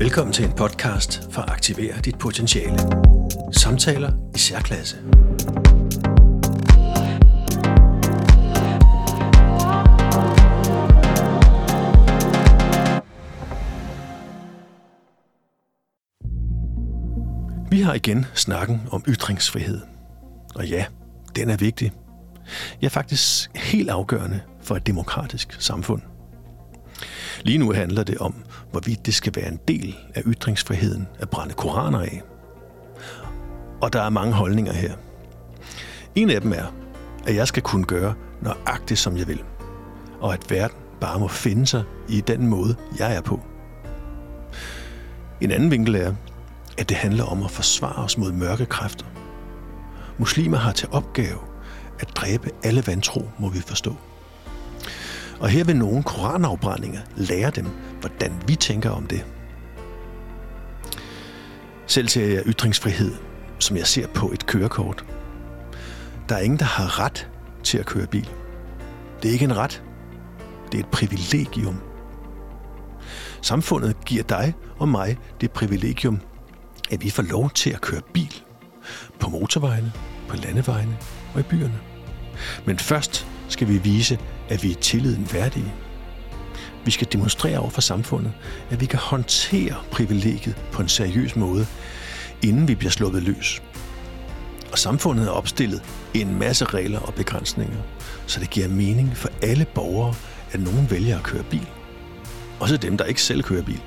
Velkommen til en podcast for at aktivere dit potentiale. Samtaler i særklasse. Vi har igen snakken om ytringsfrihed. Og ja, den er vigtig. Ja, faktisk helt afgørende for et demokratisk samfund. Lige nu handler det om, hvorvidt det skal være en del af ytringsfriheden at brænde koraner af. Og der er mange holdninger her. En af dem er, at jeg skal kunne gøre nøjagtigt, som jeg vil. Og at verden bare må finde sig i den måde, jeg er på. En anden vinkel er, at det handler om at forsvare os mod mørke kræfter. Muslimer har til opgave at dræbe alle vantro, må vi forstå. Og her vil nogle koranafbrændinger lære dem, hvordan vi tænker om det. Selv ser jeg ytringsfrihed, som jeg ser på et kørekort. Der er ingen, der har ret til at køre bil. Det er ikke en ret. Det er et privilegium. Samfundet giver dig og mig det privilegium, at vi får lov til at køre bil. På motorvejene, på landevejene og i byerne. Men først skal vi vise, at vi er tilliden værdige. Vi skal demonstrere over for samfundet, at vi kan håndtere privilegiet på en seriøs måde, inden vi bliver sluppet løs. Og samfundet har opstillet en masse regler og begrænsninger, så det giver mening for alle borgere, at nogen vælger at køre bil. Også dem, der ikke selv kører bil.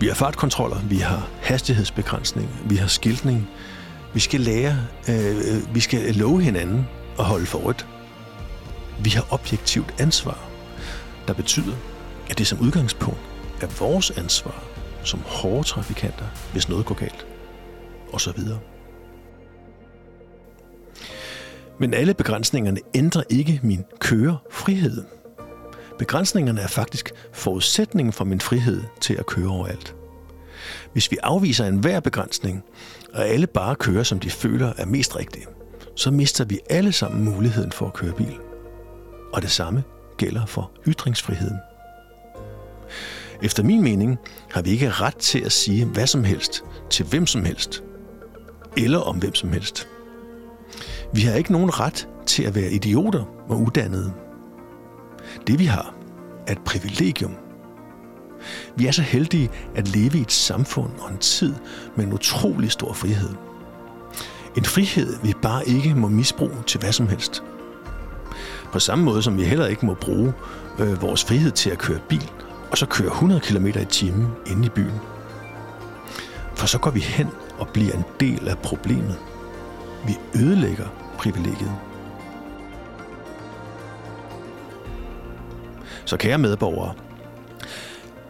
Vi har fartkontroller, vi har hastighedsbegrænsning, vi har skiltning. Vi skal lære, øh, øh, vi skal love hinanden at holde for rødt. Vi har objektivt ansvar, der betyder, at det som udgangspunkt er vores ansvar som hårde trafikanter, hvis noget går galt, og så videre. Men alle begrænsningerne ændrer ikke min kørefrihed. Begrænsningerne er faktisk forudsætningen for min frihed til at køre overalt. Hvis vi afviser enhver begrænsning, og alle bare kører, som de føler er mest rigtige, så mister vi alle sammen muligheden for at køre bil. Og det samme gælder for ytringsfriheden. Efter min mening har vi ikke ret til at sige hvad som helst til hvem som helst, eller om hvem som helst. Vi har ikke nogen ret til at være idioter og uddannede. Det vi har, er et privilegium. Vi er så heldige at leve i et samfund og en tid med en utrolig stor frihed. En frihed, vi bare ikke må misbruge til hvad som helst. På samme måde som vi heller ikke må bruge øh, vores frihed til at køre bil, og så køre 100 km i timen inde i byen. For så går vi hen og bliver en del af problemet. Vi ødelægger privilegiet. Så kære medborgere,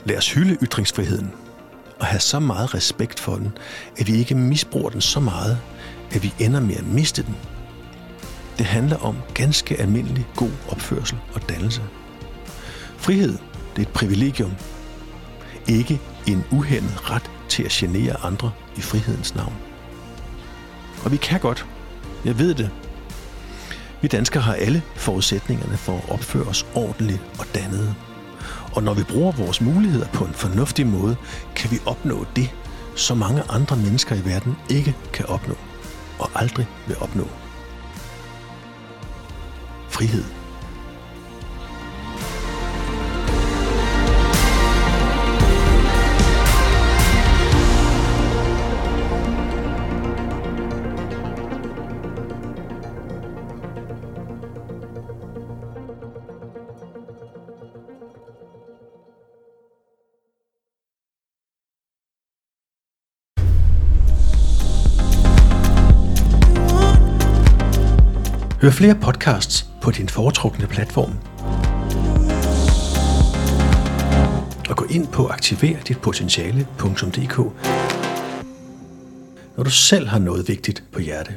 lad os hylde ytringsfriheden og have så meget respekt for den, at vi ikke misbruger den så meget, at vi ender med at miste den. Det handler om ganske almindelig god opførsel og dannelse. Frihed, det er et privilegium. Ikke en uhemmet ret til at genere andre i frihedens navn. Og vi kan godt. Jeg ved det. Vi danskere har alle forudsætningerne for at opføre os ordentligt og dannede. Og når vi bruger vores muligheder på en fornuftig måde, kan vi opnå det, som mange andre mennesker i verden ikke kan opnå og aldrig vil opnå. Frihed. Hør flere podcasts på din foretrukne platform. Og gå ind på aktiverditpotentiale.dk når du selv har noget vigtigt på hjerte.